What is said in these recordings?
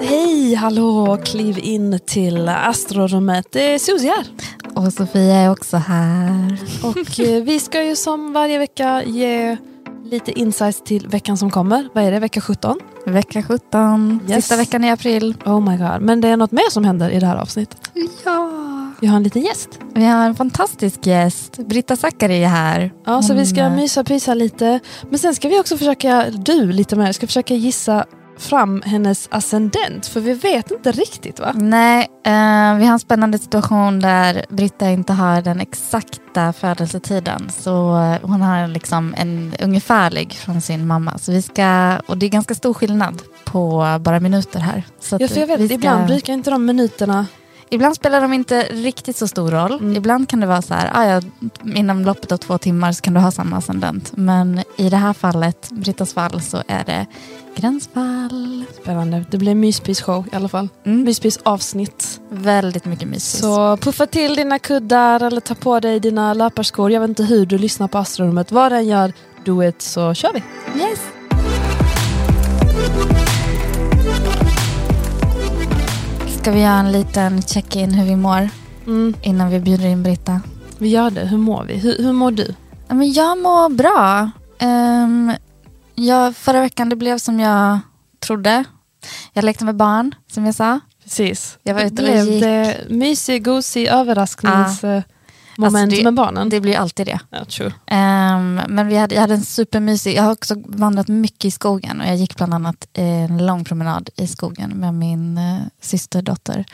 Hej, hallå, kliv in till astrorummet. Det är Susie här. Och Sofia är också här. Och eh, vi ska ju som varje vecka ge lite insights till veckan som kommer. Vad är det, vecka 17? Vecka 17, Yes. sista veckan i april. Oh my god, men det är något mer som händer i det här avsnittet. Ja. Vi har en liten gäst. Vi har en fantastisk gäst. Britta Zackari är här. Ja, så vi ska mysa pysa lite. Men sen ska vi också försöka, du lite mer, ska försöka gissa fram hennes ascendent. För vi vet inte riktigt va? Nej, eh, vi har en spännande situation där Britta inte har den exakta födelsetiden. Så eh, hon har liksom en ungefärlig från sin mamma. Så vi ska, och det är ganska stor skillnad på bara minuter här. Så Ja, för jag vet, vi ska- ibland brukar inte de minuterna... Ibland spelar de inte riktigt så stor roll. Mm. Ibland kan det vara så här, ah, ja, inom loppet av två timmar så kan du ha samma ascendent. Men i det här fallet, Brittas fall, så är det gränsfall. Spännande. Det blir myspys-show i alla fall. Mm. Myspys-avsnitt. Väldigt mycket mysigt. Så puffa till dina kuddar eller ta på dig dina löparskor. Jag vet inte hur du lyssnar på astrorummet. Vad den gör, do it så kör vi. Yes. Ska vi göra en liten check-in hur vi mår Mm, innan vi bjuder in Britta? vi gör det. Hur mår vi? Hur, hur mår du? Men jag mår bra. Um, jag, förra veckan det blev som jag trodde. Jag lekte med barn, som jag sa. Precis. Jag var ute och blev gick. det mysig, gosig överraskningsmoment Alltså, det- med barnen? Det blir alltid det. Ja, true. Ehm, men vi hade, jag hade en supermysig, jag har också vandrat mycket i skogen och jag gick bland annat en lång promenad i skogen med min uh, systerdotter.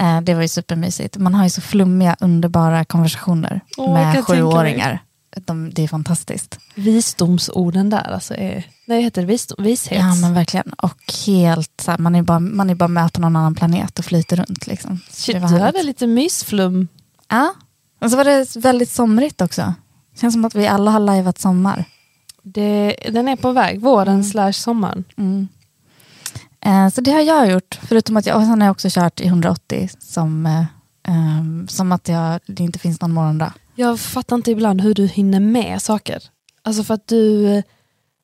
Eh, det var ju supermysigt. Man har ju så flummiga, underbara konversationer jag med sjuåringar. De, det är fantastiskt. Visdomsorden där alltså är... Nej, heter det visdom, vishet? Ja men verkligen. Och helt så här, man är, bara, man är bara med på någon annan planet och flyter runt. Liksom. Shit, det var du hade lite mysflum. Ja, och så var det väldigt somrigt också. Känns som att vi alla har lajvat sommar. Det, den är på väg, våren slash sommaren. Mm. Eh, så det har jag gjort, förutom att jag, och sen har jag också kört i 180 som, eh, ehm, som att jag, det inte finns någon morgondag. Jag fattar inte ibland hur du hinner med saker. Alltså för att du...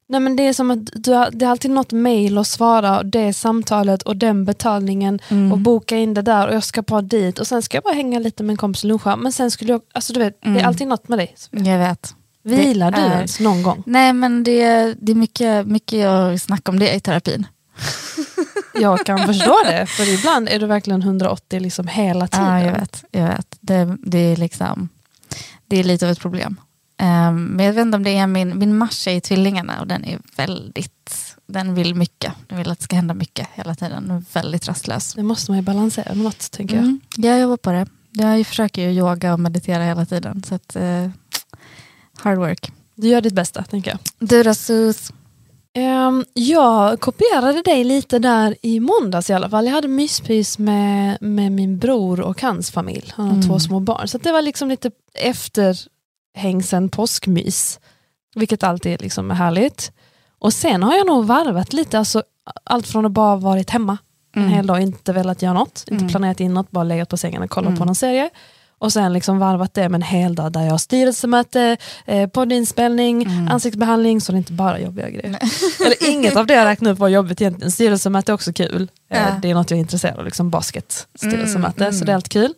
Nej men det är som att du har, det är alltid något mail att svara, och det samtalet och den betalningen Mm. och boka in det där och jag ska bara dit och sen ska jag bara hänga lite med en kompis och luncha. Men sen skulle jag, alltså du vet, det är Mm. alltid något med dig. Jag vet. Vilar Det du är- ens någon gång? Nej men det, det är mycket, mycket att snacka om det i terapin. Jag kan förstå det, för ibland är du verkligen 180 liksom hela tiden. Ja, jag vet. Jag vet. Det, det, är liksom, det är lite av ett problem. Ehm, men jag vet inte om det är min, min Mars är i tvillingarna och den är väldigt, den vill mycket. Den vill att det ska hända mycket hela tiden. Den är väldigt rastlös. Det måste man ju balansera med något, tänker jag. Mm, jag jobbar på det. Jag försöker ju yoga och meditera hela tiden. Så att, eh, hard work. Du gör ditt bästa, tänker jag. Du då Sus? Ehm, jag kopierade dig lite där i måndags i alla fall. Jag hade myspys med, med min bror och hans familj. Han har Mm. två små barn. Så det var liksom lite efterhängsen påskmys. Vilket alltid är liksom härligt. Och sen har jag nog varvat lite. Alltså, allt från att bara varit hemma en hel dag inte velat göra något. Inte Mm. planerat in något, bara legat på sängen och kollat Mm. på någon serie. Och sen liksom varvat det med en hel dag där jag har styrelsemöte, eh, poddinspelning, Mm. ansiktsbehandling, så det är inte bara jobbiga grejer. Eller inget av det jag räknade upp var jobbigt egentligen. Styrelsemöte är också kul. Eh, Ja. Det är något jag är intresserad av, liksom basketstyrelsemöte. Mm, Så mm. det är allt kul.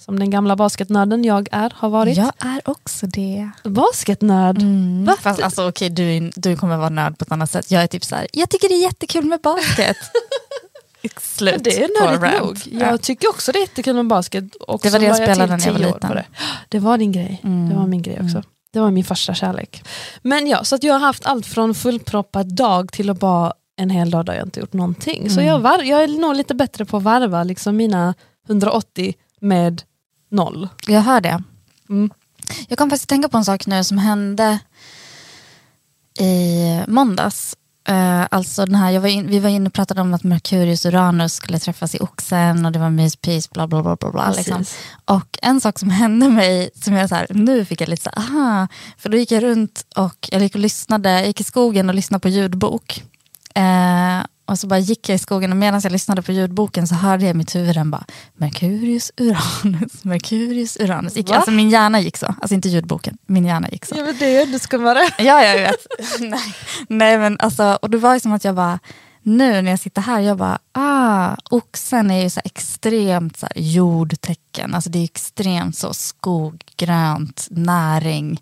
Som den gamla basketnörden jag är, har varit. Jag är också det. Basketnörd. Mm. Va? Fast alltså, okej, du, är- du kommer vara nörd på ett annat sätt. Jag är typ så här, jag tycker det är jättekul med basket. Slut Det är på rant. nog. Jag tycker också det är jättekul med basket. Och Det var så det jag spelade när jag var liten. Det. det var din grej. Mm. Det var min grej också. Det var min första kärlek. Men ja, så att jag har haft allt från fullproppad dag till att bara en hel dag där jag inte gjort någonting. Så Mm. jag, var, jag är nog lite bättre på att varva liksom mina 180 med noll. Jag hör det. Mm. Jag kom faktiskt tänka på en sak nu som hände i måndags. Uh, alltså den här, var in, vi var inne och pratade om att Merkurius och Uranus skulle träffas i oxen och det var myspys, bla bla bla. bla, bla liksom. Och en sak som hände mig, som jag så här, nu fick jag lite så aha, för då gick jag runt och jag gick och lyssnade, jag gick i skogen och lyssnade på ljudbok. Uh, och så bara gick jag i skogen och medan jag lyssnade på ljudboken så hörde jag i mitt huvud den bara Merkurius, Uranus, Merkurius, Uranus. Gick, alltså min hjärna gick så, alltså inte ljudboken, min hjärna gick så. Ja men det är du ska vara Ja jag vet. Nej. Nej men alltså, och det var ju som att jag bara, nu när jag sitter här, jag bara, ah, oxen är ju så extremt så jordtecken, alltså det är extremt så skog, grönt, näring.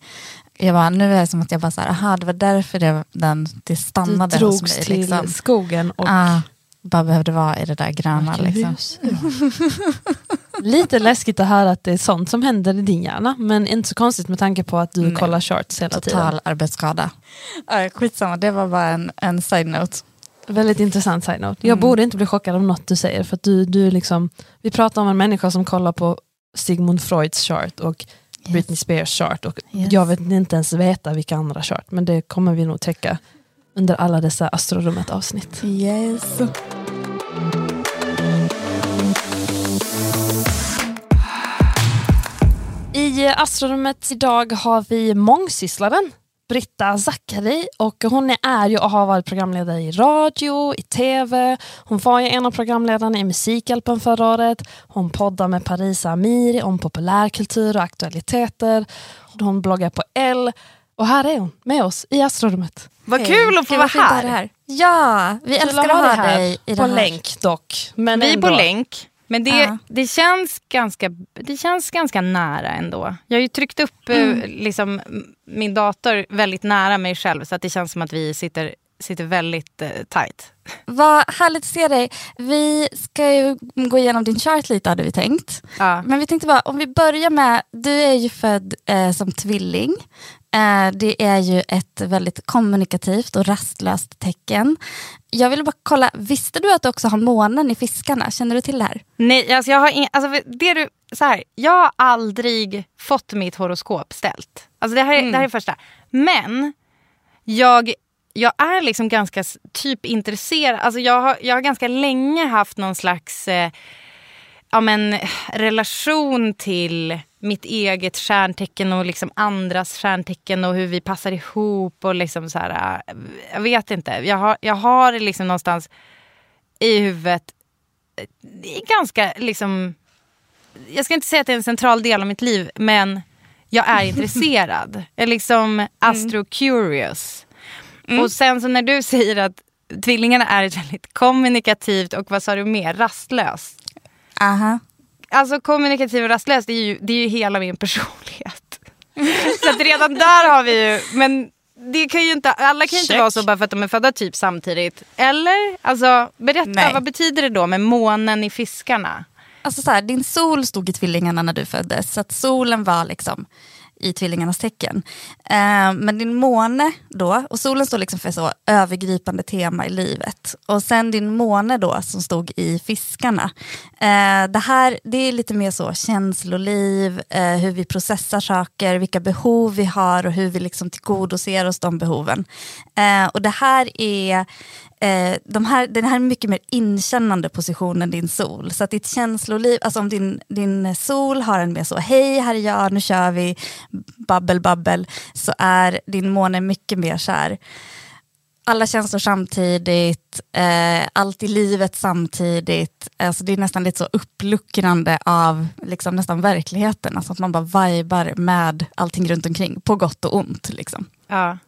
Jag bara, nu är det som att jag bara så här, aha, det var därför det, den, det stannade hos mig. till Liksom. skogen och Ah, bara behövde vara i det där gröna. Liksom. Lite läskigt att höra att det är sånt som händer i din hjärna, men inte så konstigt med tanke på att du Nej. kollar charts hela tiden. Total arbetsskada. Ah, skitsamma, det var bara en, en side-note. Väldigt intressant side-note. Jag Mm. borde inte bli chockad av något du säger, för att du, du liksom, vi pratar om en människa som kollar på Sigmund Freuds chart och Britney Spears chart och Yes. jag vet inte ens veta vilka andra chart, men det kommer vi nog täcka under alla dessa astrorummet avsnitt. Yes. I astrorummet idag har vi mångsysslaren Britta Zackari och hon är ju och har varit programledare i radio, i tv. Hon var ju en av programledarna i Musikhjälpen förra året. Hon poddar med Parisa Amiri om populärkultur och aktualiteter. Hon bloggar på L. Och här är hon med oss i astrorummet. Vad Hej. kul att få vara här. här. Ja, vi Kul älskar att ha dig dig i På här. länk dock. Men Vi är ändå. på länk. Men det, Ja. det, känns ganska, det känns ganska nära ändå. Jag har ju tryckt upp eh, Mm. liksom, min dator väldigt nära mig själv så att det känns som att vi sitter, sitter väldigt eh, tight. Vad härligt att se dig. Vi ska ju gå igenom din chart lite hade vi tänkt. Ja. Men vi tänkte bara, om vi börjar med, du är ju född eh, som tvilling. Eh, det är ju ett väldigt kommunikativt och rastlöst tecken. Jag ville bara kolla, visste du att du också har månen i fiskarna? Känner du till det här? Nej, alltså jag har ing, alltså det du, så här, jag har aldrig fått mitt horoskop ställt. Alltså det här är, det här är första. Men jag, jag är liksom ganska typ intresserad. Alltså jag, har, jag har ganska länge haft någon slags eh, ja, men, relation till mitt eget stjärntecken och liksom andras stjärntecken och hur vi passar ihop. och liksom så här, eh, Jag vet inte. Jag har, jag har liksom någonstans i huvudet det är ganska liksom... Jag ska inte säga att det är en central del av mitt liv, men jag är intresserad. Jag är liksom astro-curious. Och sen så när du säger att tvillingarna är ett väldigt kommunikativt och vad sa du mer, rastlöst. Aha. Alltså kommunikativ och rastlös, det är ju, det är ju hela min personlighet. så att redan där har vi ju, men det kan ju inte, alla kan ju inte vara så bara för att de är födda typ samtidigt. Eller? Alltså berätta, Nej. vad betyder det då med månen i fiskarna? Alltså så här, din sol stod i tvillingarna när du föddes, så att solen var liksom i tvillingarnas tecken. Eh, men din måne då, och solen står liksom för så övergripande tema i livet. Och sen din måne då som stod i fiskarna. Eh, det här det är lite mer så känsloliv, eh, hur vi processar saker, vilka behov vi har och hur vi liksom tillgodoser oss de behoven. Eh, och det här är eh, de här, den här är mycket mer inkännande position än din sol. Så att ditt känsloliv, alltså om din, din sol har en mer så, hej här är jag, nu kör vi, babbel babbel, så är din måne mycket mer så här, alla känslor samtidigt, eh, allt i livet samtidigt. Alltså det är nästan lite så uppluckrande av liksom nästan verkligheten. Alltså att man bara vibar med allting runt omkring, på gott och ont. Liksom. Ja.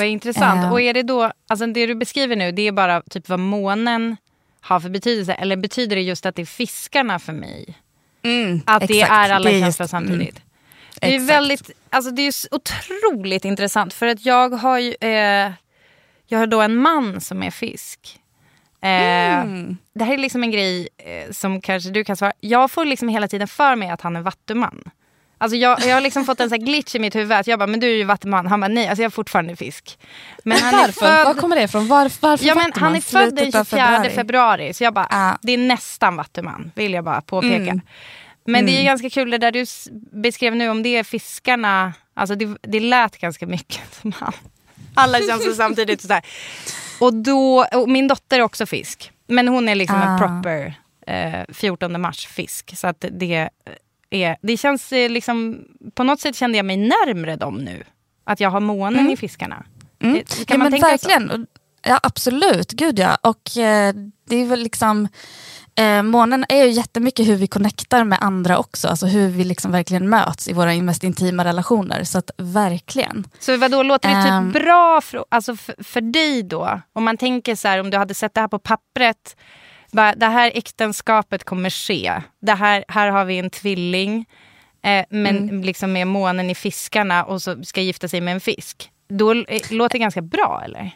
Vad intressant. Eh. Och är det då, alltså det du beskriver nu, det är bara typ vad månen har för betydelse? Eller betyder det just att det är fiskarna för mig? Att det exakt. är alla Det är känslor just- samtidigt? mm, Det är exakt. väldigt, alltså det är otroligt intressant för att jag har ju, eh, jag har då en man som är fisk. Eh, Mm. Det här är liksom en grej eh, som kanske du kan svara. Jag får liksom hela tiden för mig att han är vattuman. Alltså jag, jag har liksom fått en sån här glitch i mitt huvud att jag bara, men du är ju vattuman. Han bara, nej, alltså jag är fortfarande fisk. Men han Varför? Var född, kommer det ifrån? Var, varför ja, men han är född den Slutet av 24 februari. februari. så jag bara, Ah. det är nästan vattuman, vill jag bara påpeka. Mm. Men det är ganska kul det där du beskrev nu om det är fiskarna, alltså det, det lät ganska mycket som han. Alla känns så samtidigt. Och, så här. och då, och min dotter är också fisk. Men hon är liksom Ah. en proper eh, 14 mars fisk. Så att det, är, det känns eh, liksom, på något sätt kände jag mig närmre dem nu. Att jag har månen i fiskarna. Mm. Det- Kan ja, man men tänka verkligen. Och- Ja, absolut. Gud ja. Och eh, det är väl liksom... Eh, månen är ju jättemycket hur vi connectar med andra också. Alltså hur vi liksom verkligen möts i våra mest intima relationer. Så att verkligen. Så vadå, låter det typ Ehm. bra för, alltså för, för dig då? Om man tänker så här, om du hade sett det här på pappret. Det här äktenskapet kommer ske. Det här, här har vi en tvilling. Eh, men Mm. liksom med månen i fiskarna och så ska gifta sig med en fisk. Då eh, låter det ganska bra eller?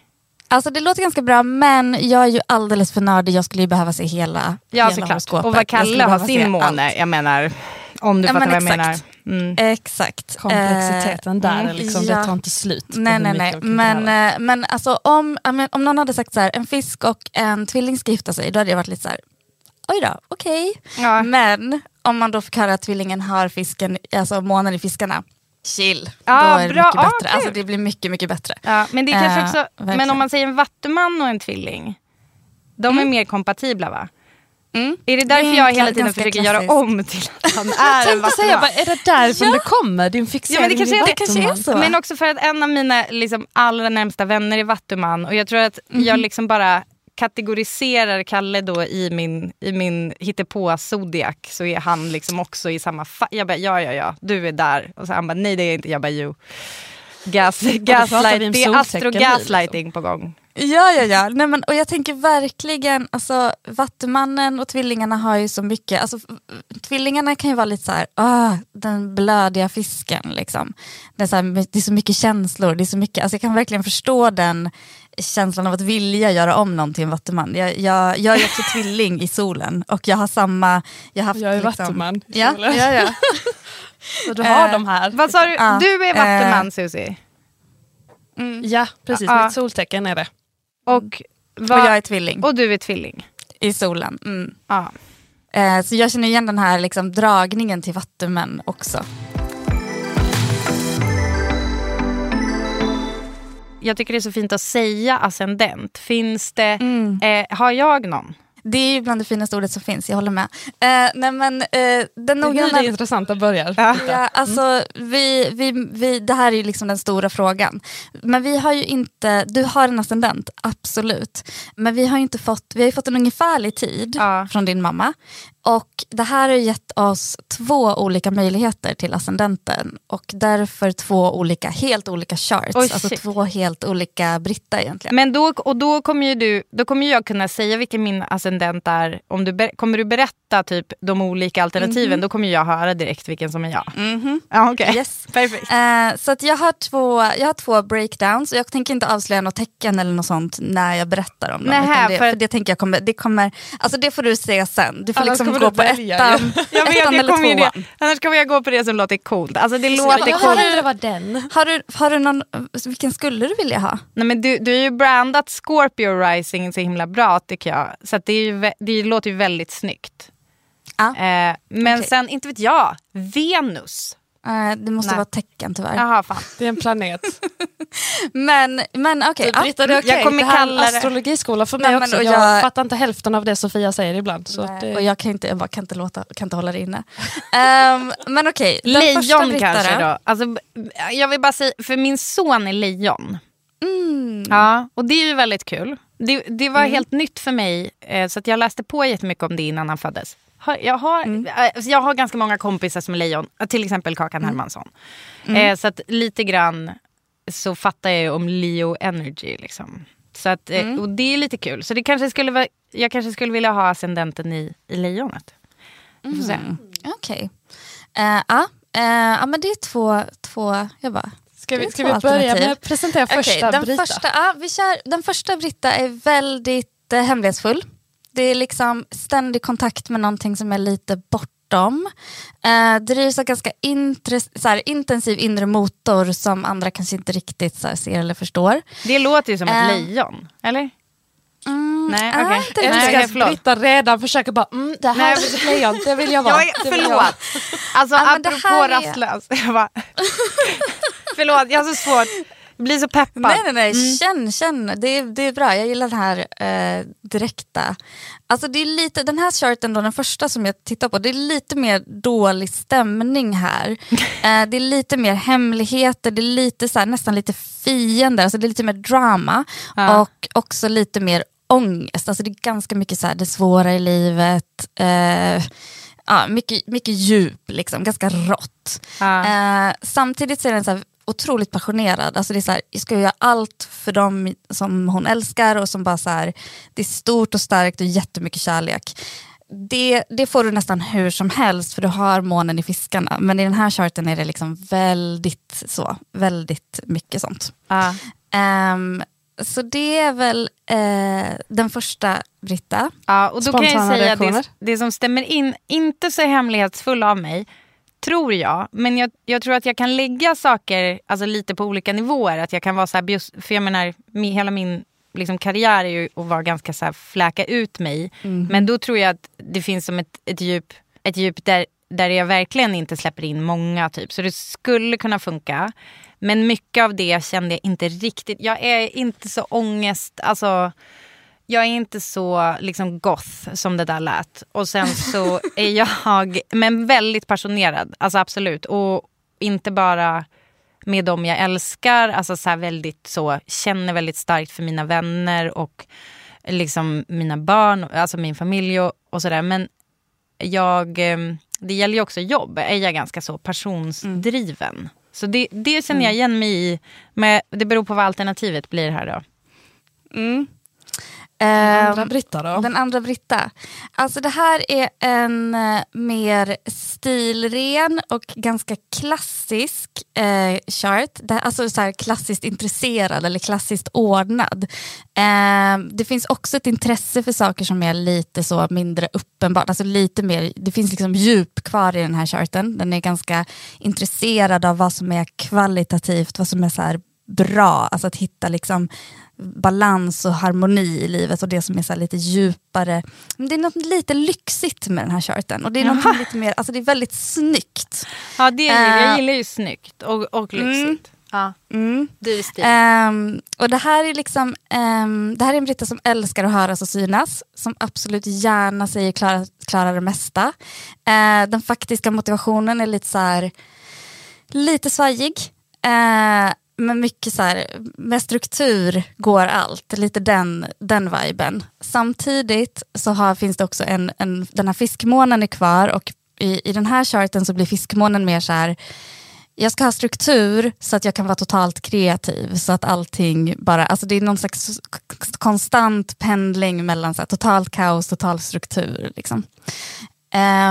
Alltså det låter ganska bra men jag är ju alldeles för nördig. Jag skulle ju behöva se hela, Ja hela såklart. Och vad Kalle har sin måne. allt. Jag menar, om du Ja, fattar vad jag menar. Exakt. Mm. Exakt. Komplexiteten där, mm, liksom, ja. det tar inte slut. Nej, nej, nej. Men, eh, men alltså, om, men om någon hade sagt så här, en fisk och en tvilling ska gifta sig, då hade jag varit lite så här, oj då, okej. Ja. Men om man då fick höra att tvillingen har fisken, alltså månen i fiskarna, chill. Ja, då är det bra. mycket bättre. kul. Alltså, det blir mycket, mycket bättre. Ja, men det är kanske Eh, också, men verkligen. om man säger en vattuman och en tvilling. De är mer kompatibla va? Mm. Är det därför Det är jag hela tiden försöker göra klassiskt. om till att han är en vattuman? bara, är det därifrån det kommer? Din fixering Ja, men det kanske vid det. kanske är så. Men också för att en av mina liksom, allra närmsta vänner är vattuman och jag tror att Mhm. jag liksom bara kategoriserar Kalle då i min, i min hittepå-zodiac så är han liksom också i samma fa- Jag bara ja ja ja, du är där. Och så han bara nej det är jag inte. Jag bara jo. Gas, gaslight, det är astro-gaslighting på gång. Ja, ja, ja. Nej, men, och jag tänker verkligen, alltså Vattumannen och tvillingarna har ju så mycket, alltså tvillingarna kan ju vara lite så här, ah, den blödiga fisken liksom. Det är, så här, det är så mycket känslor, det är så mycket, alltså jag kan verkligen förstå den känslan av att vilja göra om någon till en vattuman. Jag, jag, jag är också tvilling i solen och jag har samma, jag haft, Jag är liksom, vattuman i Ja, solen. ja, ja. Så du har Eh, de här. Vad sa du? Du är eh, vattuman Susie. Ja, precis. Ja. Mitt soltecken är det. Och, och vad- jag är tvilling och du är tvilling. i solen. Mm. Ja. Eh, så jag känner igen den här liksom, dragningen till vattumän också. Jag tycker det är så fint att säga ascendent. Finns det, Mm. eh, har jag någon? Det är ju bland det finaste ordet som finns, jag håller med. Eh, nej men eh, den Det är noggranna... det intressanta börjar. Ja, alltså, vi, vi, vi, det här är ju liksom den stora frågan. Men vi har ju inte, du har en ascendent, absolut. Men vi har ju inte fått, vi har fått en ungefärlig tid Ja. från din mamma. Och det här har gett oss två olika möjligheter till ascendenten. Och därför två olika, helt olika charts. Oj, alltså shit. två helt olika Britta egentligen. Men då, och då kommer ju du, då kommer jag kunna säga vilken min ascendent är. Om du, kommer du berätta typ de olika alternativen, då kommer jag höra direkt vilken som är jag. Mhm. Ja, okej. Yes. Perfekt. Eh, så att jag, har två, jag har två breakdowns och jag tänker inte avslöja något tecken eller något sånt när jag berättar om dem. Nähä, det, för- för det tänker jag kommer, det kommer, alltså det får du se sen. Du får liksom kommer gå på ettan, Jag vet, ettan jag eller tvåan. det. Annars kommer jag gå på det som låter coolt. Alltså det låter Jag coolt. hellre vara den. Har du, har du någon, vilken skulle du vilja ha? Nej, men du, du har ju brandat Scorpio Rising så himla bra tycker jag. Så att det, är ju, det låter ju väldigt snyggt. Ja. Eh, men Okej. sen, inte vet jag, Venus. Eh, det måste Nej. vara tecken tyvärr. Jaha, fan. Det är en planet. Men, men okej. ja. Britta, det är okej. Jag kommer det här är kalla det- astrologiskola för Nej, mig men också. och Jag, jag- fattar inte hälften av det Sofia säger ibland. Så Nej, det... Och jag kan inte, jag bara kan inte, låta, kan inte hålla det inne. Ehm, men okej, första Lejon Britta kanske då. Alltså, jag vill bara säga, för min son är lejon. Mm. Ja, och det är ju väldigt kul. Det, det var helt nytt för mig, eh, så att jag läste på jättemycket om det innan han föddes. Har- Jag har, Mm. eh, alltså jag har ganska många kompisar som är lejon, till exempel Kakan Mm. Hermansson. Eh, så att lite grann så fattar jag ju om Leo Energy. Liksom. Så att, eh, Mm. Och det är lite kul. Så det kanske skulle vara, jag kanske skulle vilja ha ascendenten i, i lejonet. Mm. Okej. Eh, ja, eh, ja, men det är två, två jag bara... Ska vi, ska vi börja med att presentera första den Brita? Första, ja, vi kör, den första Britta är väldigt eh, hemlighetsfull. Det är liksom ständig kontakt med någonting som är lite bortom. Eh, drivs av ganska intress- så här, intensiv inre motor som andra kanske inte riktigt så här, ser eller förstår. Det låter ju som ett Eh. lejon, eller? Mm, Nej, ah, okej. inte Nej, Jag älskar att förlåt. Britta redan försöker bara, mm, det här Nej, är ett lejon, det vill jag vara. Jag vill jag vara. förlåt. Alltså apropå här är- rastlös. Jag bara, förlåt, jag har så svårt. Jag blir så peppad. Nej, nej, nej. Mm. Känn, känn. Det är, det är bra. Jag gillar den här eh, direkta. Alltså det är lite, den här charten, då, den första som jag tittar på, det är lite mer dålig stämning här. eh, det är lite mer hemligheter, det är lite så här, nästan lite fiender, alltså det är lite mer drama. Ja. Och också lite mer ångest. Alltså det är ganska mycket så här, det svåra i livet. Eh, ja, mycket, mycket djup, liksom, ganska rått. Ja. Eh, samtidigt så är den så här otroligt passionerad. Alltså det är så här, jag ska göra allt för dem som hon älskar och som bara så här, det är stort och starkt och jättemycket kärlek. Det, det får du nästan hur som helst för du har månen i fiskarna. Men i den här charten är det liksom väldigt så, väldigt mycket sånt. Ja. Ehm, så det är väl eh, den första Britta. Ja, och då kan jag Spontana säga det, reaktioner? det som stämmer in, inte så hemlighetsfull av mig, tror jag. Men jag, jag tror att jag kan lägga saker alltså, lite på olika nivåer. Att jag kan vara så här, för jag menar, hela min liksom, karriär är ju att vara ganska så här, fläka ut mig. Men då tror jag att det finns som ett, ett djup, ett djup där, där jag verkligen inte släpper in många. typ. Så det skulle kunna funka. Men mycket av det kände jag inte riktigt. Jag är inte så ångest, alltså jag är inte så liksom goth som det där lät. Och sen så är jag, men väldigt passionerad, alltså absolut. Och inte bara med dem jag älskar, alltså så väldigt så, känner väldigt starkt för mina vänner och liksom mina barn, alltså min familj och, och sådär. Men jag, eh, det gäller ju också jobb, är jag ganska så passionsdriven. Så det, det känner jag igen mig i, men det beror på vad alternativet blir här då. Ehm, Andra Britta då? Den andra Britta. Alltså det här är en eh, mer stilren och ganska klassisk eh, chart. Det, alltså så här klassiskt intresserad eller klassiskt ordnad. Eh, det finns också ett intresse för saker som är lite så mindre uppenbart. Alltså lite mer, det finns liksom djup kvar i den här charten. Den är ganska intresserad av vad som är kvalitativt, vad som är så bra. Alltså att hitta liksom balans och harmoni i livet och det som är så lite djupare. Men det är något lite lyxigt med den här charten och det är, något lite mer, alltså det är väldigt snyggt. Ja, det gillar, jag Eh, gillar ju snyggt och, och lyxigt. Ja. Mm. Dyr stil. Ehm, och det här är liksom, ehm, det här är en Britta som älskar att höras och synas, som absolut gärna säger klara, klara det mesta. Eh, den faktiska motivationen är lite så här, lite svajig. Eh, men mycket så här, med struktur går allt, lite den, den viben. Samtidigt så har, finns det också en, en, den här fiskmånen är kvar och i, i den här charten så blir fiskmånen mer så här, jag ska ha struktur så att jag kan vara totalt kreativ. Så att allting bara, alltså det är någon slags konstant pendling mellan så här, totalt kaos, total struktur. Liksom.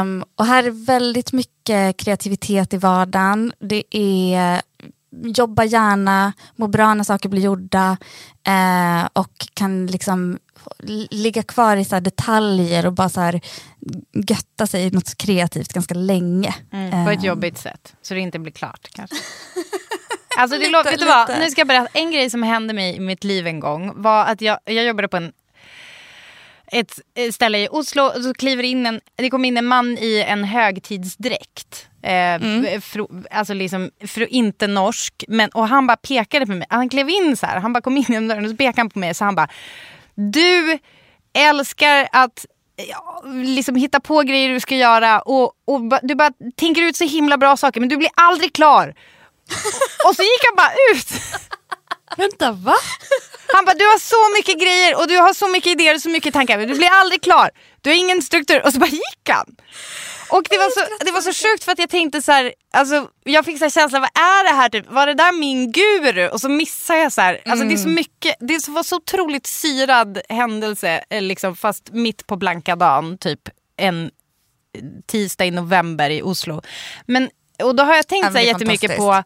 Um, och här är väldigt mycket kreativitet i vardagen. Det är jobba gärna, må bra när saker blir gjorda eh, och kan liksom ligga kvar i så detaljer och bara så här götta sig i något kreativt ganska länge. Mm, på ett Ehm. jobbigt sätt, så det inte blir klart kanske. Alltså det Lite, vet du vad, nu ska jag berätta. En grej som hände mig i mitt liv en gång var att jag, jag jobbade på en ett ett ställe i Oslo och så kliver in en, det kom in en man i en högtidsdräkt. Eh, fro, alltså liksom, fro, inte norsk, men, och han bara pekade på mig. Han klev in så här, han bara kom in genom dörren och så pekade han på mig så han bara Du älskar att ja, liksom hitta på grejer du ska göra och, och du bara tänker ut så himla bra saker men du blir aldrig klar. och så gick han bara ut. Vänta, va? Han bara, du har så mycket grejer och du har så mycket idéer och så mycket tankar men du blir aldrig klar. Du har ingen struktur. Och så bara gick han. Och det var så, det var så sjukt för att jag tänkte så här, alltså, jag fick så här känslan, vad är det här typ? Var det där min guru? Och så missade jag så här, alltså det är så mycket, det var så otroligt syrad händelse, eh, liksom, fast mitt på blanka dagen, typ en tisdag i november i Oslo. Men, och då har jag tänkt Ja, så här jättemycket på.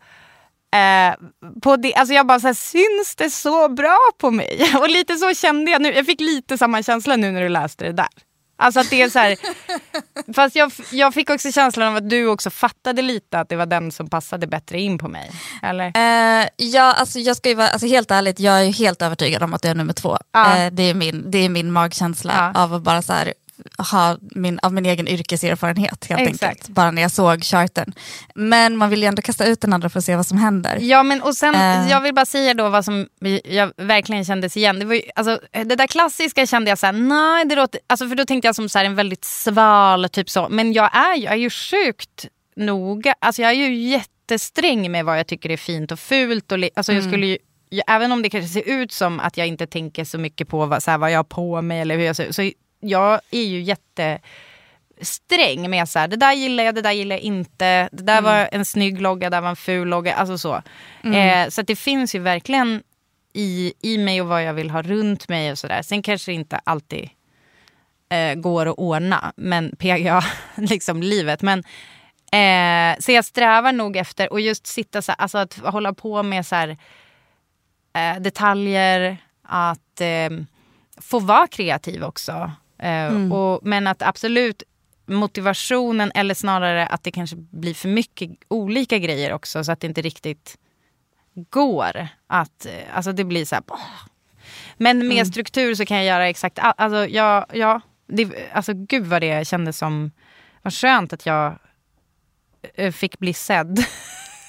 Eh, på det, alltså jag bara så här, syns det så bra på mig? Och lite så kände jag nu. Jag fick lite samma känsla nu när du läste det där. Alltså att det är så här, fast jag, jag fick också känslan av att du också fattade lite att det var den som passade bättre in på mig. Eller? Eh, ja, alltså jag ska ju vara, alltså helt ärligt, jag är helt övertygad om att jag är nummer två. Ja. Eh, det, är min, det är min magkänsla Ja. av att bara så här, ha min, av min egen yrkeserfarenhet helt Exakt. enkelt. Bara när jag såg charten. Men man vill ju ändå kasta ut den andra för att se vad som händer. Ja men och sen, Eh. jag vill bara säga då vad som jag verkligen kändes igen. Det, var ju, alltså, det där klassiska kände jag såhär, nej det låter, alltså, för då tänkte jag som så här, en väldigt sval typ så. Men jag är, jag är ju sjukt noga, alltså jag är ju jättesträng med vad jag tycker är fint och fult. Och, alltså, jag skulle ju, även om det kanske ser ut som att jag inte tänker så mycket på vad, så här, vad jag har på mig eller hur jag ser ut. Så jag är ju jätte sträng med så här, det där gillar jag, det där gillar jag inte. Det där var en snygg logga, det där var en ful logga. Alltså så. Eh, så det finns ju verkligen i, i mig och vad jag vill ha runt mig och sådär. Sen kanske det inte alltid eh, går att ordna, men PGA, liksom livet. Men, eh, så jag strävar nog efter att just sitta så här, alltså att hålla på med så här, eh, detaljer, att eh, få vara kreativ också. Eh, och, men att absolut motivationen eller snarare att det kanske blir för mycket olika grejer också så att det inte riktigt går. Att, eh, alltså det blir så här... "Åh." Men med struktur så kan jag göra exakt allt. Alltså, ja, ja, det, alltså gud vad det kändes som... Vad skönt att jag eh, fick bli sedd.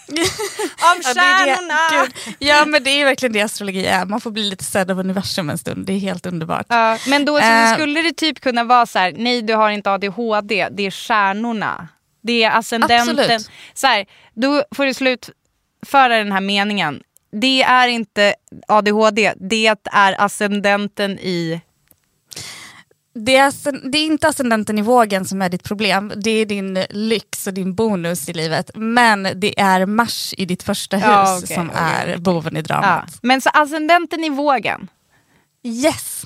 Ja, det- stjärnorna! Gud. Ja men det är verkligen det astrologi är, man får bli lite sedd av universum en stund, det är helt underbart. Ja, men då Eh. skulle det typ kunna vara så här, nej du har inte ADHD, det är stjärnorna. Det är ascendenten. Absolut. Så här, då får du slutföra den här meningen. Det är inte ADHD, det är ascendenten i... Det är, det är inte ascendenten i vågen som är ditt problem, det är din lyx och din bonus i livet. Men det är Mars i ditt första hus Ja, okej, som okej, är boven i Ja. dramat. Men så ascendenten i vågen. Yes!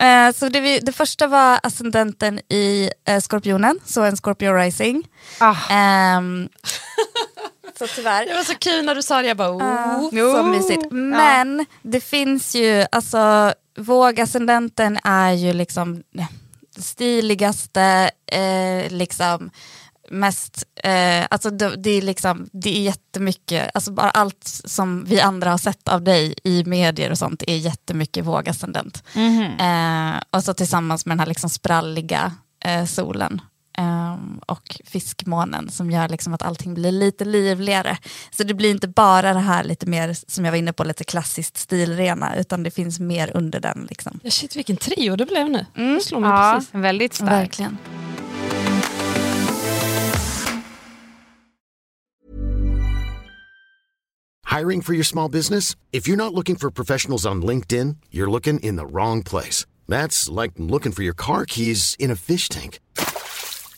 Eh, så det, vi, det första var ascendenten i eh, Skorpionen, så en Scorpio rising. Ah. Ehm, så tyvärr. Det var så kul när du sa det, jag bara oh. Ja, så mysigt. Men det finns ju, alltså vågascendenten är ju liksom stiligaste, eh, liksom mest, eh, alltså det, det, är liksom, det är jättemycket, alltså bara allt som vi andra har sett av dig i medier och sånt är jättemycket vågascendent. Eh, och så tillsammans med den här liksom spralliga eh, solen. Ehm, och fiskmånen som gör liksom att allting blir lite livligare. Så det blir inte bara det här lite mer, som jag var inne på, lite klassiskt stilrena, utan det finns mer under den. Liksom. Ja, shit vilken trio det blev nu. Det slår mig Ja, precis. väldigt stark. Verkligen. Hiring for your small business? If you're not looking for professionals on LinkedIn, you're looking in the wrong place. That's like looking for your car keys in a fish tank.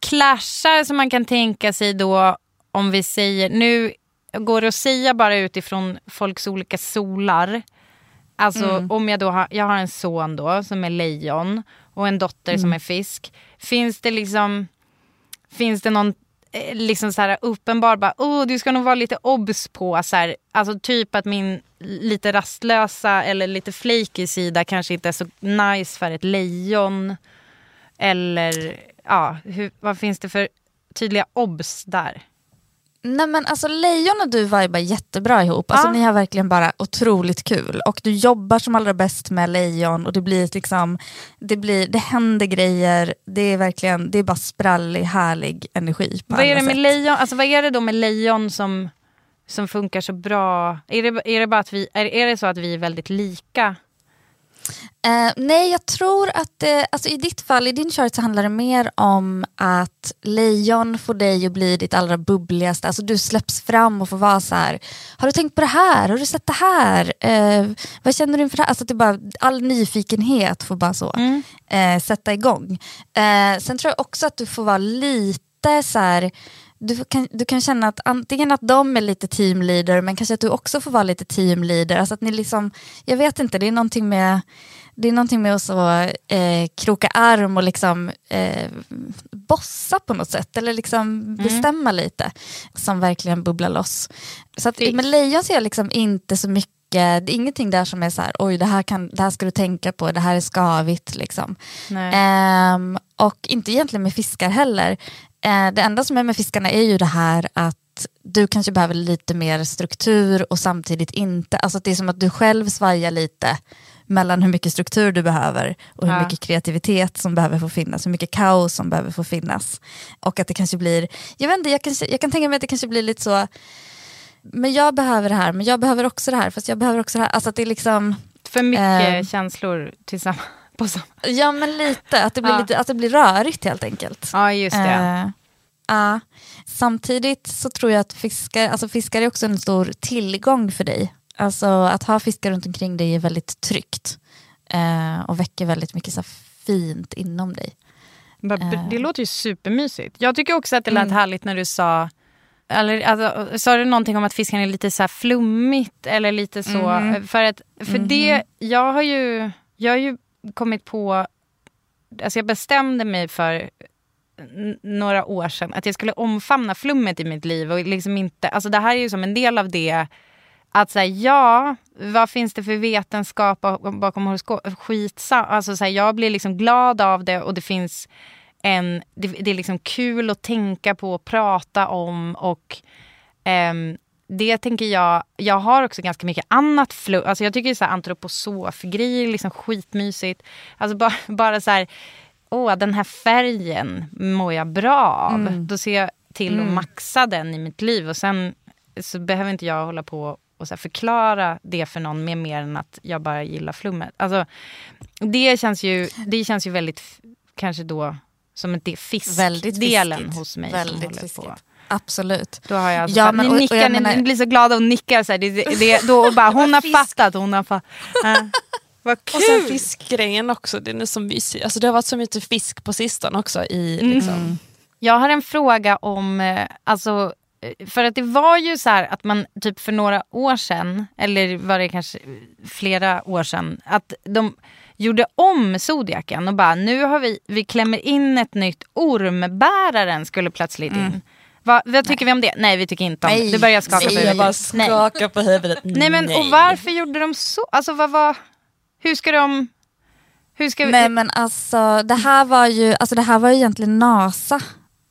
clashar som man kan tänka sig då om vi säger, nu går det att säga bara utifrån folks olika solar. Alltså om jag då har, jag har en son då som är lejon och en dotter som är fisk. Finns det liksom, finns det någon eh, liksom så här uppenbar bara, oh, du ska nog vara lite obs på så här, alltså typ att min lite rastlösa eller lite flaky sida kanske inte är så nice för ett lejon. Eller ja, hur, vad finns det för tydliga obs där? Nej men alltså Lejon och du vibar jättebra ihop, alltså Ja. ni har verkligen bara otroligt kul och du jobbar som allra bäst med Lejon och det blir liksom, det, blir, det händer grejer, det är verkligen, det är bara sprallig, härlig energi Vad är det med sätt. lejon, alltså vad är det då med lejon som, som funkar så bra? Är det, är det bara att vi, är, är det så att vi är väldigt lika? Eh, nej, jag tror att eh, alltså i ditt fall, i din chart så handlar det mer om att lejon får dig att bli ditt allra bubbligaste. Alltså du släpps fram och får vara så här. Har du tänkt på det här? Har du sett det här? Eh, vad känner du inför det här? Alltså det bara, all nyfikenhet får bara så Mm. eh, sätta igång. Eh, sen tror jag också att du får vara lite så här du kan, du kan känna att antingen att de är lite teamleader men kanske att du också får vara lite teamleader. Alltså att ni liksom, jag vet inte, det är någonting med det är någonting med att så, eh, kroka arm och liksom eh, bossa på något sätt eller liksom bestämma lite som verkligen bubblar loss. Så att, med lejon ser jag liksom inte så mycket, det är ingenting där som är så här, oj det här, kan, det här ska du tänka på, det här är skavigt liksom. Ehm, och inte egentligen med fiskar heller. Eh, det enda som är med fiskarna är ju det här att du kanske behöver lite mer struktur och samtidigt inte. Alltså det är som att du själv svajar lite mellan hur mycket struktur du behöver och hur Ja. mycket kreativitet som behöver få finnas, hur mycket kaos som behöver få finnas. Och att det kanske blir, jag vet inte, jag kan, jag kan tänka mig att det kanske blir lite så, men jag behöver det här, men jag behöver också det här, fast jag behöver också det här. Alltså att det är liksom, För mycket Eh. känslor tillsammans. På samma. ja men lite, att det blir, Ja. lite, att det blir rörigt helt enkelt. Ja, just det. Eh, ja. Samtidigt så tror jag att fiskar, alltså fiskar är också en stor tillgång för dig. Alltså att ha fiskar runt omkring dig är väldigt tryggt eh, och väcker väldigt mycket så fint inom dig. Eh. Det låter ju supermysigt. Jag tycker också att det lät Mm. härligt när du sa eller, alltså, sa du någonting om att fisken är lite så här flummigt eller lite så? Mhm. För, att, för det, jag har ju, jag har ju kommit på, alltså jag bestämde mig för några år sedan att jag skulle omfamna flummet i mitt liv och liksom inte, alltså det här är ju som en del av det att säga ja, vad finns det för vetenskap bakom horoskop? Skitsam. Alltså så här, jag blir liksom glad av det och det finns en, det, det är liksom kul att tänka på och prata om och ehm, det tänker jag, jag har också ganska mycket annat flum, alltså jag tycker så här antroposof-grejer liksom skitmysigt. Alltså bara, bara så här, åh den här färgen mår jag bra av. Då ser jag till att maxa den i mitt liv och sen så behöver inte jag hålla på och så förklara det för någon med mer än att jag bara gillar flummet. Alltså, det, känns ju, det känns ju väldigt, kanske då, som en fiskdelen hos mig. Väldigt som håller fiskigt. på. Absolut. Då har jag alltså, Ja, men ni och- och nickar, jag ni, menar- ni blir så glada och nickar. Så här, det, det, det, då och bara, hon har fattat, hon har fattat. Äh, vad Och sen kul! fiskgrejen också, den är så mysig. Alltså det har varit så mycket fisk på sistone också. I, Mm. liksom. Jag har en fråga om, eh, alltså, eh, för att det var ju så här att man typ för några år sedan, eller var det kanske flera år sedan, att de gjorde om Zodiaken och bara nu har vi, vi klämmer in ett nytt ormbäraren skulle plötsligt in. Va, vad tycker vi om det? Nej vi tycker inte om det. Nej, Du börjar skaka på nej, huvudet. jag Nej. skakar på huvudet. Nej men och varför gjorde de så? Alltså vad var, hur ska de, hur ska vi, Men, men alltså det här var ju, alltså det här var ju egentligen NASA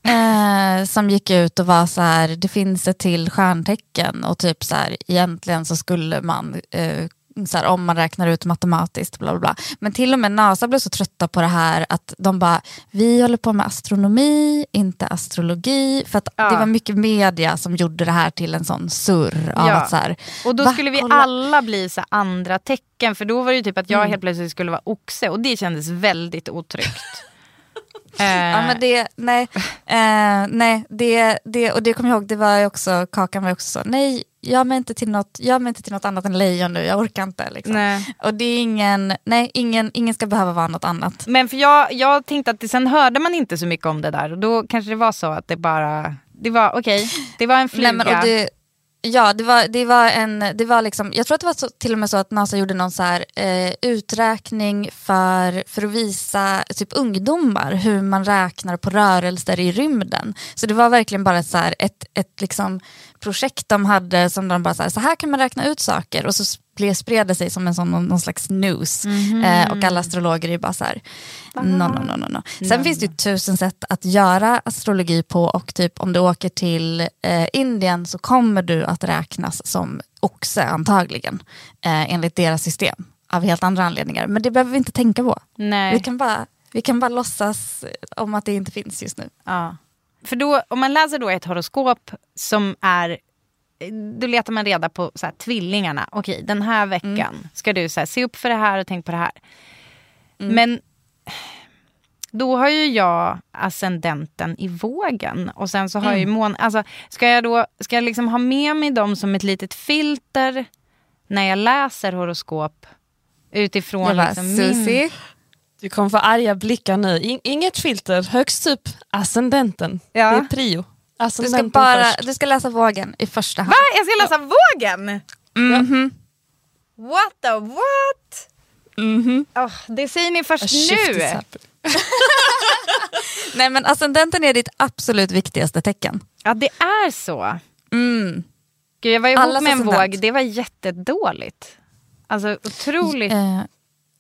eh, som gick ut och var så här, det finns ett till stjärntecken och typ så här, egentligen så skulle man eh, så här, om man räknar ut matematiskt, bla bla bla. Men till och med NASA blev så trötta på det här att de bara, vi håller på med astronomi, inte astrologi. För att Ja. det var mycket media som gjorde det här till en sån surr av Ja. att så här, Och då Va? skulle vi Kolla. alla bli så andra tecken. För då var det ju typ att jag Mm. helt plötsligt skulle vara oxe. Och det kändes väldigt otryggt. eh, Ja men det, nej, eh, nej det, det, och det kommer jag ihåg, det var ju också, Kakan var också så, nej, gör mig inte till något, gör mig inte till något annat än lejon nu, jag orkar inte. Liksom. Och det är ingen, nej, ingen, ingen ska behöva vara något annat. Men för jag, jag tänkte att det, sen hörde man inte så mycket om det där. Och då kanske det var så att det bara, det var okej, det var en fluga. Nej, men, och det, ja, det var, det var en, det var liksom, jag tror att det var så, till och med så att NASA gjorde någon så här, eh, uträkning för, för att visa typ ungdomar hur man räknar på rörelser i rymden. Så det var verkligen bara så här, ett, ett liksom projekt de hade som de bara så här, så här kan man räkna ut saker och så spred, det sig som en sån, någon, slags news. Eh, och alla astrologer är bara så här, no, no, no, no, no. Sen finns det ju tusen sätt att göra astrologi på och typ om du åker till eh, Indien så kommer du att räknas som oxe antagligen. Eh, enligt deras system. Av helt andra anledningar. Men det behöver vi inte tänka på. Nej. Vi kan, bara, vi kan bara låtsas om att det inte finns just nu. Ja. För då, om man läser då ett horoskop som är då letar man reda på så här, tvillingarna. Okej, den här veckan ska du så här, se upp för det här och tänk på det här. Men då har ju jag ascendenten i vågen. Och sen så har jag ju mån... Alltså, ska jag då ska jag liksom ha med mig dem som ett litet filter när jag läser horoskop utifrån Jag bara, liksom min... Susie, Du kommer få arga blickar nu. In, inget filter, högst upp ascendenten. Ja. Det är prio. du ska, bara, först. du ska läsa vågen i första hand. Va? Jag ska läsa vågen? Mhm. What the what? Mhm. Åh, det säger ni först nu. Nej men ascendenten är ditt absolut viktigaste tecken. Ja, det är så. Mm. Gud, jag var ihop Allas med en ascendent. våg, det var jättedåligt. Alltså otroligt. Eh,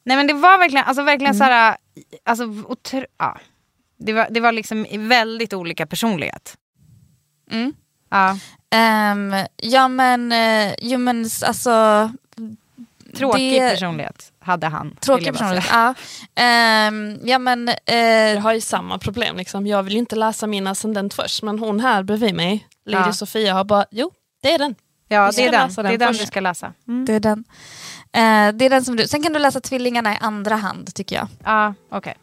Nej men det var verkligen, alltså verkligen så här, alltså otro, ja. Det var, det var liksom väldigt olika personlighet. mm. Ja. Ehm, ja men, jo, men alltså... Tråkig det- personlighet hade han. Tråkig personlighet, ja. Ehm, ja men, Jag har ju samma problem. Liksom. Jag vill inte läsa min ascendent först, men hon här bredvid mig, Lady Ja. Sofia, har bara, jo, det är den. Ja, det är den, läsa det är den den först. du ska läsa. Mm. det är den. Eh, det är den som du, sen kan du läsa tvillingarna i andra hand tycker jag. Ja, okej.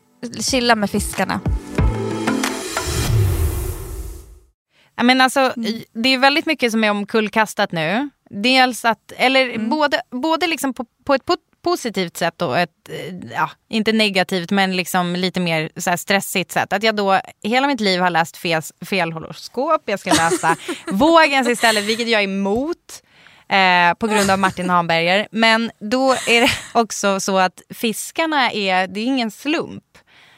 Chilla med fiskarna. Ja, Men alltså, det är väldigt mycket som är omkullkastat nu. Dels att, eller både, både liksom på, på ett po- positivt sätt och ett, eh, ja, inte negativt men liksom lite mer så stressigt sätt. Att jag då hela mitt liv har läst fel, fel horoskop, jag ska läsa vågens istället, vilket jag är emot. Eh, på grund av Martin Hanberger. Men då är det också så att fiskarna är, det är ingen slump.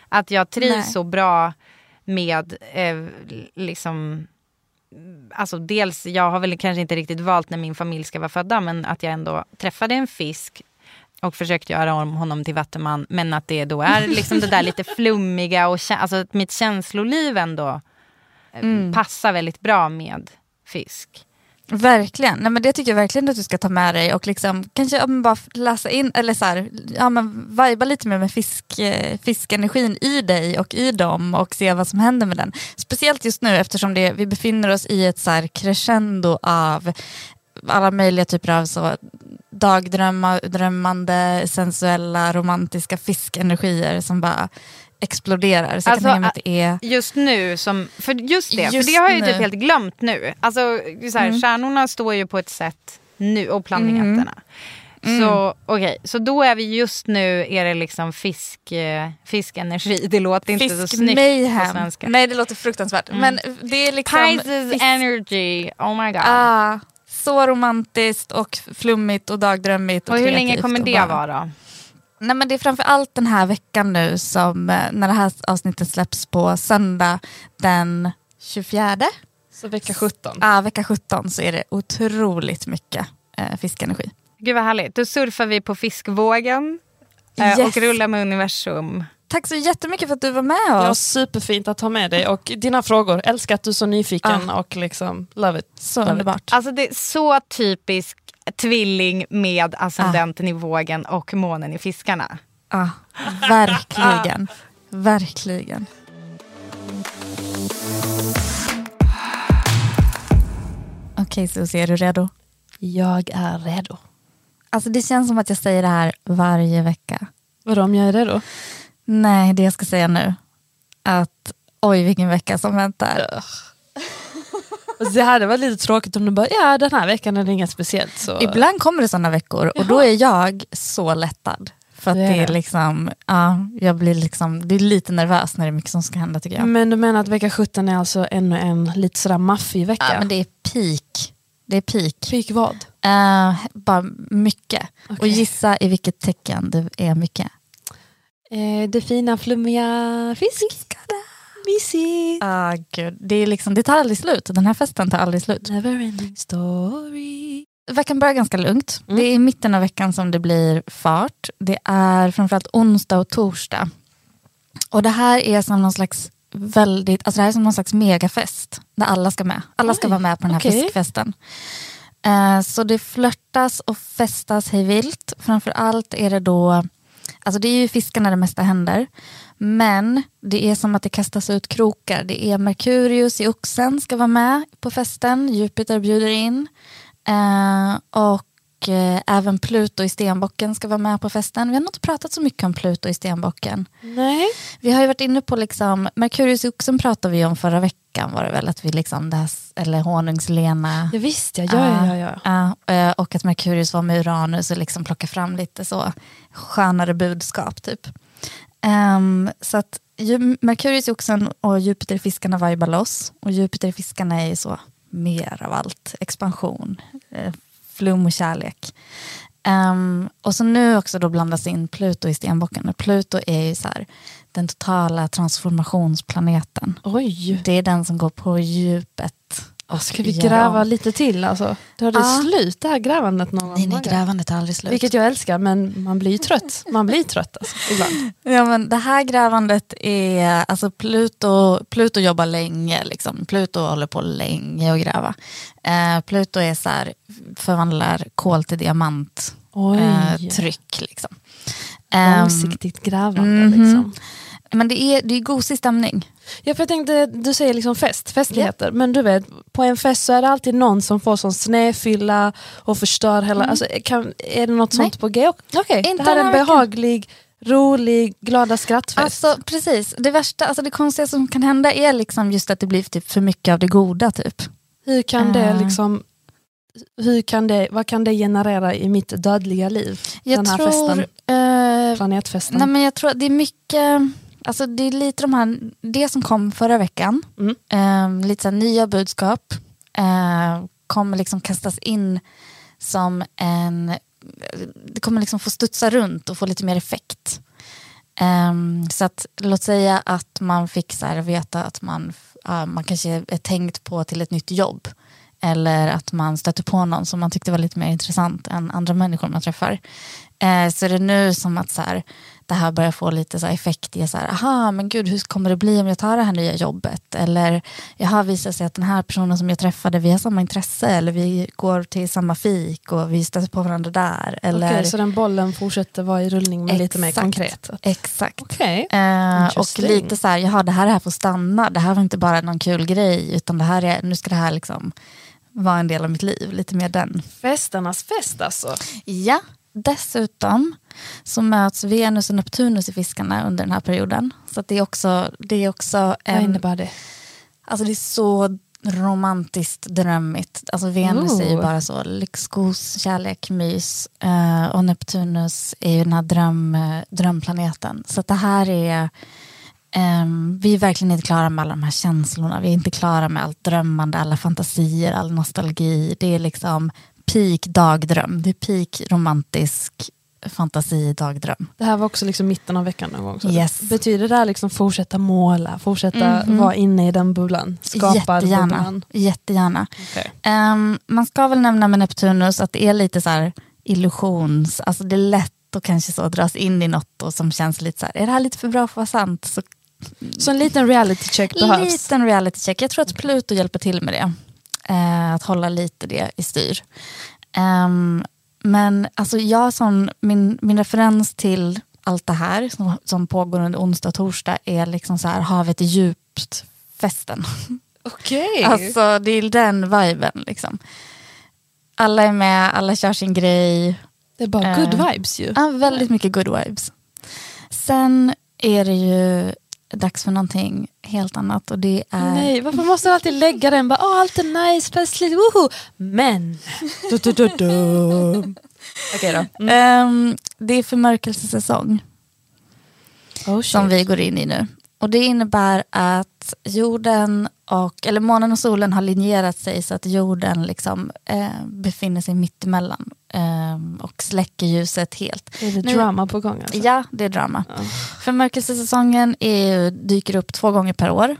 Att jag trivs Nej. så bra med eh, liksom alltså dels, jag har väl kanske inte riktigt valt när min familj ska vara födda men att jag ändå träffade en fisk och försökte göra om honom till vattuman men att det då är liksom det där lite flummiga och alltså att mitt känsloliv ändå eh, passar väldigt bra med fisk. Verkligen, Nej, men det tycker jag verkligen att du ska ta med dig och liksom, kanske ja, bara läsa in, eller så här, ja, men viba lite mer med fisk, eh, fiskenergin i dig och i dem och se vad som händer med den. Speciellt just nu eftersom det, vi befinner oss i ett så här crescendo av alla möjliga typer av så dagdrömmande, sensuella, romantiska fiskenergier som bara exploderar. Så jag Alltså, kan tänka det är... Just nu, som, för just det, Just för det har jag ju nu. typ helt glömt nu. Alltså, så här, Stjärnorna står ju på ett sätt nu och planeterna. Så okej, så då är vi just nu, är det liksom fisk, eh, fiskenergi. Det låter inte så snyggt på Fiskmayhem. svenska. Nej det låter fruktansvärt. Men det är liksom... Pisces fisk- energy, oh my god. Ah, så romantiskt och flummigt och dagdrömmigt. Och, och hur länge kommer det bara- vara då? Nej, men det är framför allt den här veckan nu som eh, när det här avsnittet släpps på söndag den 24. Så vecka 17. Ah, vecka 17 så är det otroligt mycket eh, fiskenergi. Gud vad härligt, då surfar vi på fiskvågen eh, Yes. och rullar med universum. Tack så jättemycket för att du var med Ja, oss. superfint att ha med dig och dina frågor. Älskar att du är så nyfiken och liksom love it. Så Love it. underbart. Alltså det är så typisk tvilling med ascendenten i vågen och månen i fiskarna. Ah, verkligen. verkligen. Okej Susie, är du redo? Jag är redo. Alltså det känns som att jag säger det här varje vecka. Vadå om jag är redo? Nej, det jag ska säga nu. Att oj vilken vecka som väntar. Alltså, det hade varit lite tråkigt om du bara, ja den här veckan är det inget speciellt. Så... Ibland kommer det sådana veckor och då är jag så lättad. För att Det är liksom, ja, jag blir liksom, det är lite nervös när det är mycket som ska hända tycker jag. Men du menar att vecka 17 är alltså ännu en lite sådär maffig vecka? Ja, men det är peak. Det är peak. Fick vad? Eh, bara mycket. Och Okej. gissa i vilket tecken det är mycket. Eh, det fina flummiga fisk. Mysigt. Ah, gud. Det, är liksom, det tar aldrig slut. Den här festen tar aldrig slut. Never ending story. Veckan börjar ganska lugnt. Mm. Det är i mitten av veckan som det blir fart. Det är framförallt onsdag och torsdag. Och det här är som någon slags väldigt, alltså det här är som någon slags megafest. Där alla ska med. Alla ska Oj, vara med på den här okej. fiskfesten. Eh, så det flörtas och festas hej vilt. Framförallt är det då, alltså det är ju fiskarna det mesta händer. Men det är som att det kastas ut krokar. Det är Merkurius i oxen ska vara med på festen. Jupiter bjuder in. Eh, och eh, även Pluto i stenbocken ska vara med på festen. Vi har nog inte pratat så mycket om Pluto i stenbocken. Nej. Vi har ju varit inne på liksom, Merkurius i oxen pratade vi om förra veckan var det väl, att vi liksom, det här, eller honungslena. Ja, visst ja, ja, ja, ja. Ja, eh, och att Merkurius var med Uranus och liksom plocka fram lite så skönare budskap typ. Ehm, så att Merkurius i oxen och Jupiter i fiskarna vibar loss. Och Jupiter i fiskarna är ju så mer av allt. Expansion, eh, flum och kärlek. Ehm, och så nu också då blandas in Pluto i stenbocken. Och Pluto är ju så här, den totala transformationsplaneten. Oj. Det är den som går på djupet. Och Ska vi gräva om. lite till alltså? Då har det Ja. slut det här grävandet någon Nej, nej, gång. grävandet tar aldrig slut. Vilket jag älskar men man blir ju trött. Man blir trött alltså, ibland. Ja, men det här grävandet är, alltså Pluto, Pluto jobbar länge, liksom. Pluto håller på länge att gräva. Eh, Pluto är så här, förvandlar kol till diamant, Oj. eh, tryck liksom. Ehm, Långsiktigt grävande mhm. liksom. Men det är, det är gosig stämning. Ja, för jag tänkte, du säger liksom fest, festligheter, men du vet, på en fest så är det alltid någon som får sån snedfylla och förstör hela, alltså, kan, är det något Nej. sånt på g? Okej, det Inte här är en behaglig, rolig, glada skrattfest. Alltså precis, det värsta, alltså det konstiga som kan hända är liksom just att det blir typ för mycket av det goda typ. hur kan det Eh. liksom, hur kan det, vad kan det generera i mitt dödliga liv? Jag Den här tror, festen. eh, Planetfesten. Nej men jag tror att det är mycket, alltså det är lite de här, det som kom förra veckan, Mm. eh, lite så nya budskap, eh, kommer liksom kastas in som en, det kommer liksom få studsa runt och få lite mer effekt. Ehm, så att låt säga att man fick så här veta att man, ja, man kanske är tänkt på till ett nytt jobb. Eller att man stöter på någon som man tyckte var lite mer intressant än andra människor man träffar. Eh, så är det nu som att så här, det här börjar få lite så effekt i så här, aha, men gud, hur kommer det bli om jag tar det här nya jobbet? Eller, jaha, visar sig att den här personen som jag träffade, vi har samma intresse, eller vi går till samma fik och vi stöter på varandra där. Eller, Okej, så den bollen fortsätter vara i rullning med lite mer konkret? Exakt. Okej. Eh, och lite så här, jaha det här är här får stanna, det här var inte bara någon kul grej, utan det här är, nu ska det här liksom vara en del av mitt liv, lite mer den. Festernas fest alltså. Ja, dessutom så möts Venus och Neptunus i fiskarna under den här perioden. Så det är också, det är också Vad innebär det? alltså det är så romantiskt drömmigt. Alltså Venus är ju Oh. bara så lyxgos, kärlek, mys. Eh, och Neptunus är ju den här dröm, eh, drömplaneten. Så det här är, ehm, vi är verkligen inte klara med alla de här känslorna. Vi är inte klara med allt drömmande, alla fantasier, all nostalgi. Det är liksom peak dagdröm. Det är peak romantisk fantasi dagdröm. Det här var också liksom mitten av veckan någon gång. Så Yes. Betyder det här liksom fortsätta måla, fortsätta Mhm. vara inne i den bubblan? Skapa Jättegärna. bubblan? Jättegärna. Okej. Ehm, man ska väl nämna med Neptunus att det är lite så här illusions, alltså det är lätt att kanske så dras in i något och som känns lite så här, är det här lite för bra för att vara sant? Så Så en liten reality check behövs? liten reality check, jag tror att Pluto hjälper till med det. Eh, att hålla lite det i styr. Ehm, men alltså jag som, min, min referens till allt det här som, som pågår under onsdag och torsdag är liksom så här, havet är djupt festen. Okej. Alltså det är den viben liksom. Alla är med, alla kör sin grej. det är bara eh, good vibes ju. Ja, väldigt mycket good vibes. Sen är det ju dags för någonting helt annat och det är... Nej, varför måste du alltid lägga den? Bara, Åh, allt är nice, festligt, woho! Men... Du, du, du, du. Okej då. Mm. Ehm, det är förmörkelsesäsong Oh, som vi går in i nu. Och det innebär att jorden och, eller månen och solen har linjerat sig så att jorden liksom, eh, befinner sig mitt emellan ehm, och släcker ljuset helt. Är det Nu- drama på gång? Alltså? Ja, det är drama. Ja. Är, ju- dyker upp två gånger per år.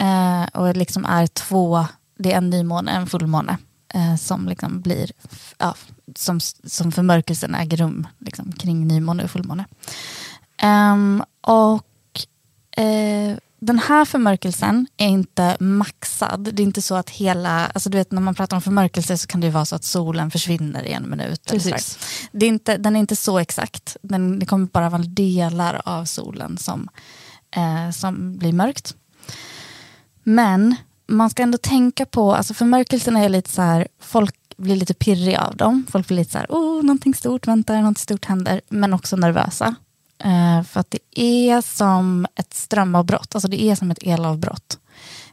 Eh, och liksom är två, det är en nymåne, en fullmåne. Eh, som liksom blir, ja, som, som förmörkelsen äger rum liksom, kring nymåne och fullmåne. Ehm, och eh, den här förmörkelsen är inte maxad. Det är inte så att hela, alltså du vet när man pratar om förmörkelse så kan det vara så att solen försvinner i en minut. Precis. Det är inte, den är inte så exakt. Den, det kommer bara vara delar av solen som eh, som blir mörkt. Men man ska ändå tänka på, alltså förmörkelsen är lite så här, folk blir lite pirriga av dem. Folk blir lite så här, oh, någonting stort väntar, någonting stort händer. Men också nervösa. Eh, för att det är som ett strömavbrott, alltså det är som ett elavbrott.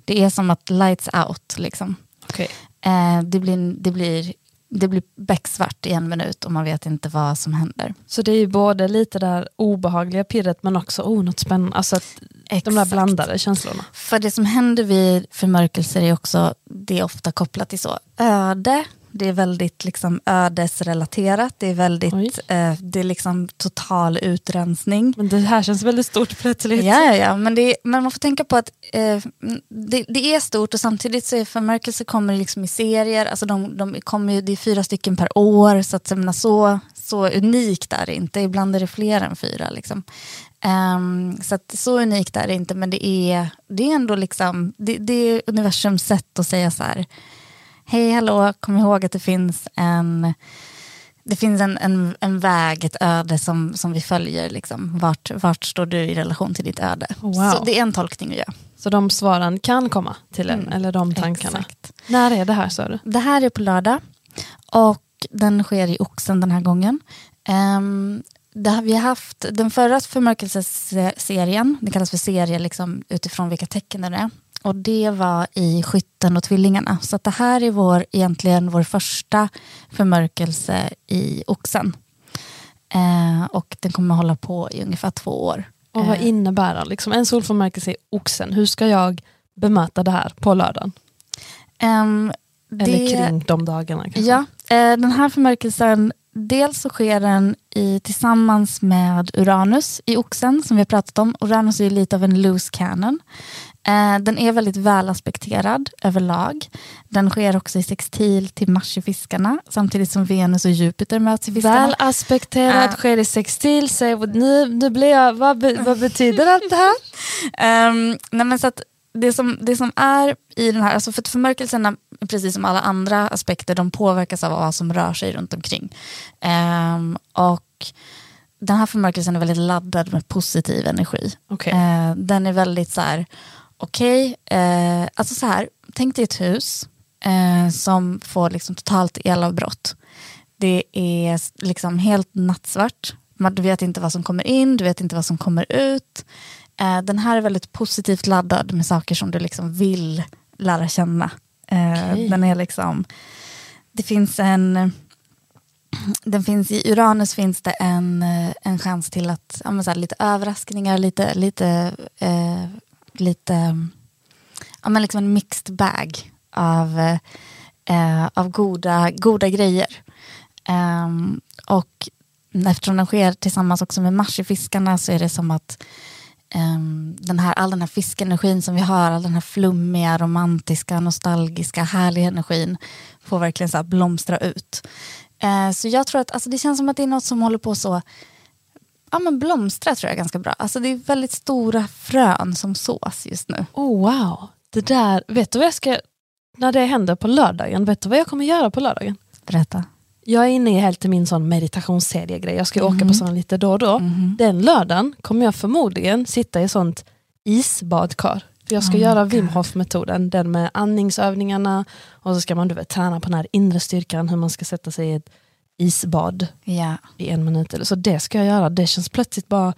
Det är som att lights out liksom. Okay. Eh, det, blir, det, blir, det blir becksvart i en minut och man vet inte vad som händer. Så det är ju både lite där obehagliga pirret men också oh, något spännande. Alltså att de där blandade känslorna. För det som händer vid förmörkelser är också, det är ofta kopplat till så öde, det är väldigt liksom ödesrelaterat, det är väldigt eh, det är liksom total utrensning. Men det här känns väldigt stort plötsligt. Ja, ja. Men, det, men man får tänka på att eh, det, det, är stort och samtidigt så är förmörkelser kommer liksom i serier, alltså de, de kommer, det är fyra stycken per år, så att menar, så, så unikt är det inte, ibland är det fler än fyra. Liksom. Um, så att, så unikt är det inte, men det är, det är ändå liksom, det, det är universums sätt att säga så här, hej hallå, kom ihåg att det finns en det finns en, en, en väg, ett öde som, som vi följer. Liksom. Vart, vart står du i relation till ditt öde? Wow. Så det är en tolkning att göra. Så de svaren kan komma till en, mm. eller de tankarna. Exakt. När är det här sa du? Det här är på lördag. Och den sker i Oxen den här gången. Um, det, vi har haft den förra förmörkelseserien, det kallas för serie liksom, utifrån vilka tecken det är. Och det var i Skytten och Tvillingarna. Så det här är vår, egentligen vår första förmörkelse i Oxen. Eh, och den kommer hålla på i ungefär två år. Och vad eh. innebär det? Liksom en solförmörkelse i Oxen, hur ska jag bemöta det här på lördagen? Um, Eller det, kring de dagarna? Kanske. Ja, eh, den här förmörkelsen Dels så sker den i, tillsammans med Uranus i Oxen som vi har pratat om. Uranus är lite av en loose cannon. Eh, den är väldigt välaspekterad överlag. Den sker också i sextil till Mars i fiskarna samtidigt som Venus och Jupiter möts i fiskarna. Välaspekterad, uh, sker i sextil. Säg, nu, nu blir jag, vad, be, vad betyder allt det här? um, nej men så att det, som, det som är i den här, alltså för förmörkelserna, precis som alla andra aspekter, de påverkas av vad som rör sig runt omkring. Um, och den här förmörkelsen är väldigt laddad med positiv energi. Okay. Uh, den är väldigt så här, okej, okay, eh, alltså så här, tänk dig ett hus eh, som får liksom totalt elavbrott. Det är liksom helt nattsvart, du vet inte vad som kommer in, du vet inte vad som kommer ut. Eh, den här är väldigt positivt laddad med saker som du liksom vill lära känna. Eh, okay. Den är liksom, det finns en, den finns, I Uranus finns det en, eh, en chans till att, ja, här, lite överraskningar, lite, lite eh, lite, ja men liksom en mixed bag av, eh, av goda, goda grejer. Eh, och eftersom den sker tillsammans också med Mars i fiskarna så är det som att ehm, den här, all den här fiskenergin som vi har, all den här flummiga, romantiska, nostalgiska, härliga energin får verkligen så blomstra ut. Eh, så jag tror att alltså, det känns som att det är något som håller på så ja, men blomstra tror jag är ganska bra. Alltså det är väldigt stora frön som sås just nu. Oh wow, det där, vet du vad jag ska, när det händer på lördagen, vet du vad jag kommer göra på lördagen? Berätta. Jag är inne i helt i min sån meditationsserie-grej, jag ska mm. åka på mhm. sådana lite då och då. Mm. Den lördagen kommer jag förmodligen sitta i sånt isbadkar. För jag ska oh göra Wim Hof-metoden, den med andningsövningarna och så ska man du vet, träna på den här inre styrkan, hur man ska sätta sig i ett isbad ja. i en minut. så det ska jag göra. Det känns plötsligt bara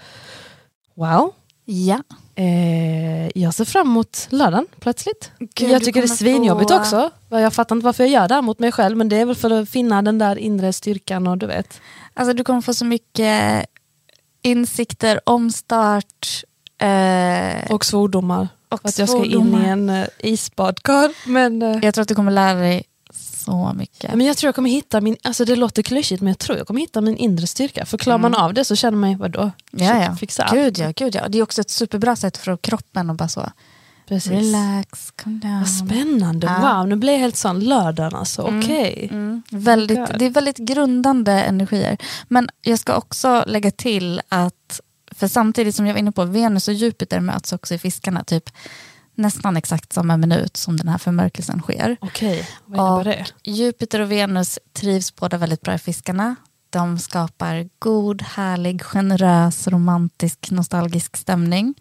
wow. Ja. Eh, jag ser fram emot lördagen plötsligt. Gud, jag tycker det är svinjobbigt få... också. Jag fattar inte varför jag gör det här mot mig själv men det är väl för att finna den där inre styrkan och du vet. Alltså du kommer få så mycket insikter, omstart. Eh... Och svordomar. Och att jag ska in i en uh, isbadkar. Men, uh... Jag tror att du kommer lära dig så mycket. Men jag tror jag kommer hitta min, alltså det låter klyschigt men jag tror jag kommer hitta min inre styrka. För klarar mm. man av det så känner man, vadå? Ja, ja. Fixa gud, ja, gud ja. Det är också ett superbra sätt för kroppen att bara så Precis. Relax, come down. Vad spännande, ja. wow nu blir jag helt sån lördagen alltså, mm. okej. Okay. Mm. Väldigt, det är väldigt grundande energier. Men jag ska också lägga till att, för samtidigt som jag var inne på, Venus och Jupiter möts också i fiskarna typ nästan exakt samma minut som den här förmörkelsen sker. Okej, vad innebär det? Jupiter och Venus trivs båda väldigt bra i fiskarna. De skapar god, härlig, generös, romantisk, nostalgisk stämning.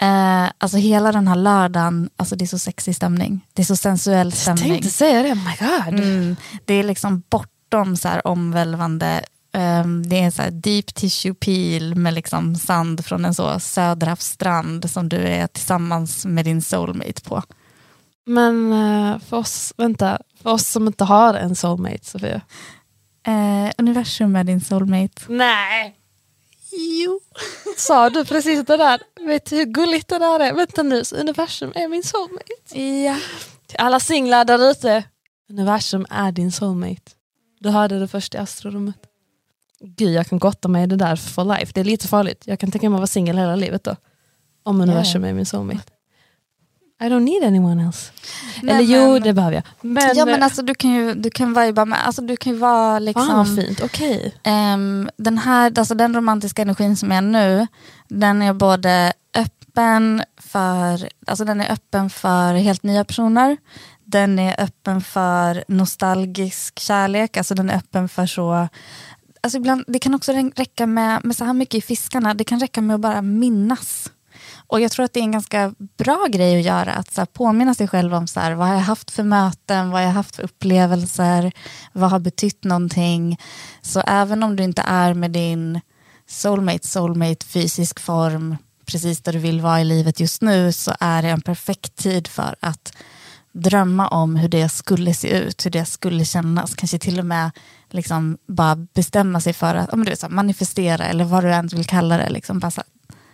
Eh, alltså hela den här lördagen, alltså det är så sexig stämning. Det är så sensuell Jag stämning. tänkte säga det, oh my god. Mm, det är liksom bortom så omvälvande, ehm, det är så här deep tissue peel med liksom sand från en så söderhavsstrand som du är tillsammans med din soulmate på. Men eh, för oss, vänta, för oss som inte har en soulmate, Sofia. Eh, universum är din soulmate. Nej. Jo. Sa du precis det där? Vet du hur gulligt det där är? Vänta nu, universum är min soulmate. Ja. Till alla singlar där ute. Universum är din soulmate. Du hörde det först i astrorummet. Gud, jag kan gotta mig i det där for life. Det är lite farligt. Jag kan tänka mig att vara singel hela livet då. Om universum är min soulmate. I don't need anyone else. Nej, Eller jo, men- det behöver jag. Men, ja men alltså du kan ju du kan viba med, alltså du kan ju vara liksom Fan vad fint, okej. Ehm, den här, alltså den romantiska energin som är nu, den är både öppen för, alltså den är öppen för helt nya personer. Den är öppen för nostalgisk kärlek, alltså den är öppen för så, alltså ibland, det kan också räcka med, med så här mycket i fiskarna, det kan räcka med att bara minnas. Och jag tror att det är en ganska bra grej att göra, att så här, påminna sig själv om så här, vad har jag haft för möten, vad har jag haft för upplevelser, vad har betytt någonting. Så även om du inte är med din soulmate, soulmate fysisk form, precis där du vill vara i livet just nu, så är det en perfekt tid för att drömma om hur det skulle se ut, hur det skulle kännas, kanske till och med liksom bara bestämma sig för att men du vet, så manifestera eller vad du än vill kalla det. Liksom, bara så,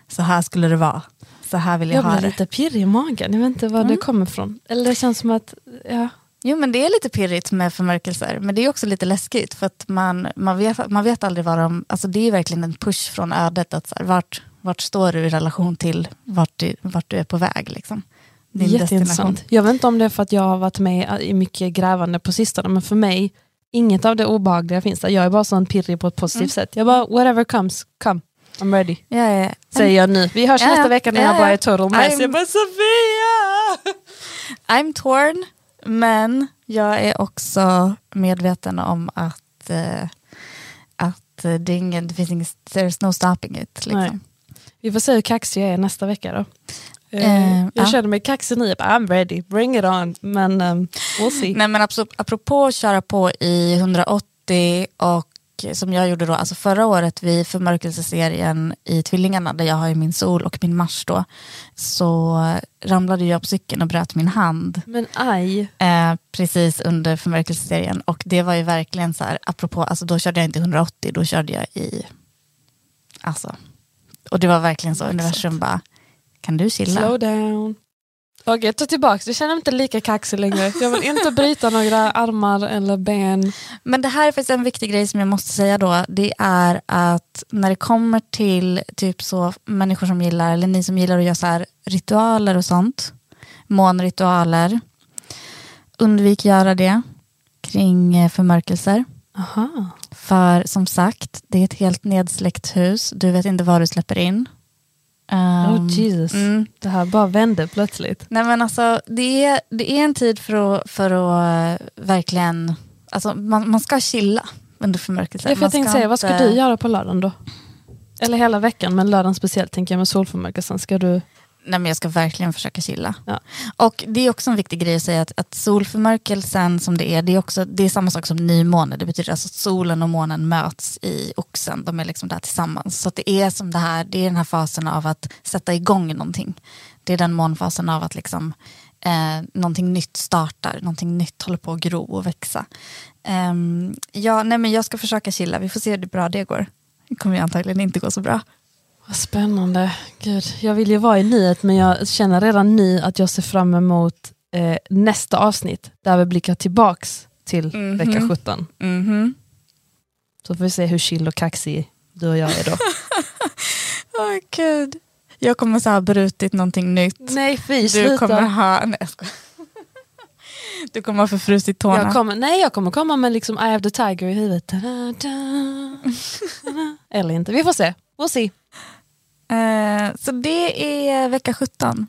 så här skulle det vara, så här vill jag, Jag ha blir det. lite pirrig i magen, jag vet inte var det kommer ifrån. Eller det känns som att, ja. Jo men det är lite pirrigt med förmörkelser, men det är också lite läskigt för att man, man, vet, man vet aldrig vad de, alltså det är verkligen en push från ödet att så här, vart, vart står du i relation till vart du, vart du är på väg liksom. Din. Jätteintressant. Jag vet inte om det är för att jag har varit med i mycket grävande på sistone, men för mig, inget av det obehagliga finns där. Jag är bara sån pirrig på ett positivt Mm. sätt. Jag bara, whatever comes, come. I'm ready. Ja, ja. Säger jag nu. Vi hörs nästa vecka när Ja, jag bara är total mess. I'm- Jag bara, Sofia! I'm torn, men jag är också medveten om att, eh, att eh, det, är ingen, det finns ingen, there's no stopping it. Liksom. Vi får se hur kaxig jag är nästa vecka då. Eh, jag ja. känner mig kaxig nu, I'm ready, bring it on. Men um, we'll see. Nej men apropå, köra på i 180 och som jag gjorde då, alltså förra året vid förmörkelseserien i Tvillingarna där jag har ju min sol och min mars då, så ramlade jag på cykeln och bröt min hand Men aj. eh, precis under förmörkelseserien och det var ju verkligen så här, apropå, alltså då körde jag inte 180, då körde jag i, alltså, och det var verkligen så, universum bara, kan du chilla? Slow down. Okej, ta tillbaka. Du känner mig inte lika kaxig längre. Jag vill inte bryta några armar eller ben. Men det här är faktiskt en viktig grej som jag måste säga då. Det är att när det kommer till typ så människor som gillar, eller ni som gillar att göra så här ritualer och sånt, månritualer, undvik göra det kring eh, förmörkelser. Aha. För som sagt, det är ett helt nedsläckt hus. Du vet inte vad du släpper in. Oh Um, Jesus. mm. Det här bara vände plötsligt. Nej men alltså det är, det är en tid för att, för att eh, verkligen, alltså man, man ska chilla under förmörkelser. Jag, Man tänkte ska säga, vad ska inte- du göra på lördagen då? Eller hela veckan, men lördagen speciellt tänker jag med solförmörkelsen. Ska du... Nej men jag ska verkligen försöka chilla. Ja. Och det är också en viktig grej att säga att, att solförmörkelsen som det är, det är, också, det är samma sak som nymåne. Det betyder alltså att solen och månen möts i oxen, de är liksom där tillsammans. Så det är som det här, det är den här fasen av att sätta igång någonting. Det är den månfasen av att liksom eh, någonting nytt startar, någonting nytt håller på att gro och växa. Ehm, ja, nej men jag ska försöka chilla, vi får se hur bra det går. Det kommer ju antagligen inte gå så bra. Vad spännande. Gud, jag vill ju vara i nyhet men jag känner redan nu att jag ser fram emot eh, nästa avsnitt där vi blickar tillbaks till Mhm. vecka 17. Mhm. Så får vi se hur chill och kaxig du och jag är då. Åh gud. Jag kommer så ha brutit någonting nytt. nej fy, Du sluta. kommer ha... Nej. Du kommer ha förfrusit tårna. jag kommer, nej, jag kommer komma med liksom I have the tiger i huvudet. Eller inte, vi får se. We'll see. Eh, så det är vecka 17.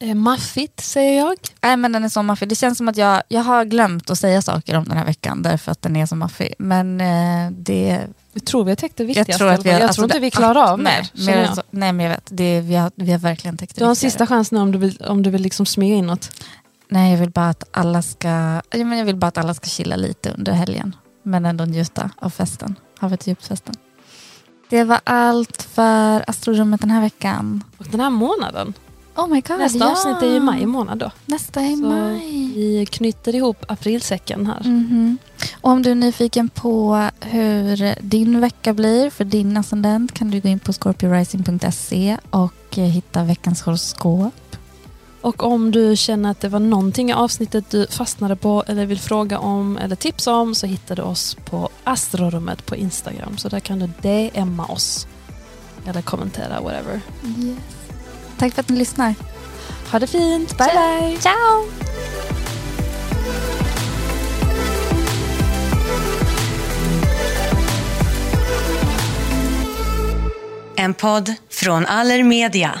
Eh, maffigt säger jag. Nej men den är så maffig. Det känns som att jag, jag har glömt att säga saker om den här veckan därför att den är så maffig. Men eh, det... Jag tror vi har täckt det viktigaste. Jag tror, att vi, har, jag alltså, tror inte det- vi klarar av mer. mer så, nej men jag vet, det, vi, har, vi har verkligen täckt det Du har en sista chans nu om du vill, om du vill liksom smyga in något. Nej jag vill bara att alla ska, jag vill bara att alla ska chilla lite under helgen. Men ändå njuta av festen, havet djupt-festen. Det var allt för Astrorummet den här veckan. Och den här månaden. Oh my god, Nästa ja. avsnitt är ju maj månad då. Nästa är Så maj. vi knyter ihop aprilsäcken här. Mhm. Och om du är nyfiken på hur din vecka blir för din ascendent kan du gå in på scorpiorising.se och eh, hitta veckans horoskop. Och om du känner att det var någonting i avsnittet du fastnade på eller vill fråga om eller tipsa om så hittar du oss på astrorummet på Instagram. Så där kan du DMa oss. Eller kommentera, whatever. Yes. Tack för att ni lyssnar. Ha det fint, bye bye! Ciao! En podd från Allermedia.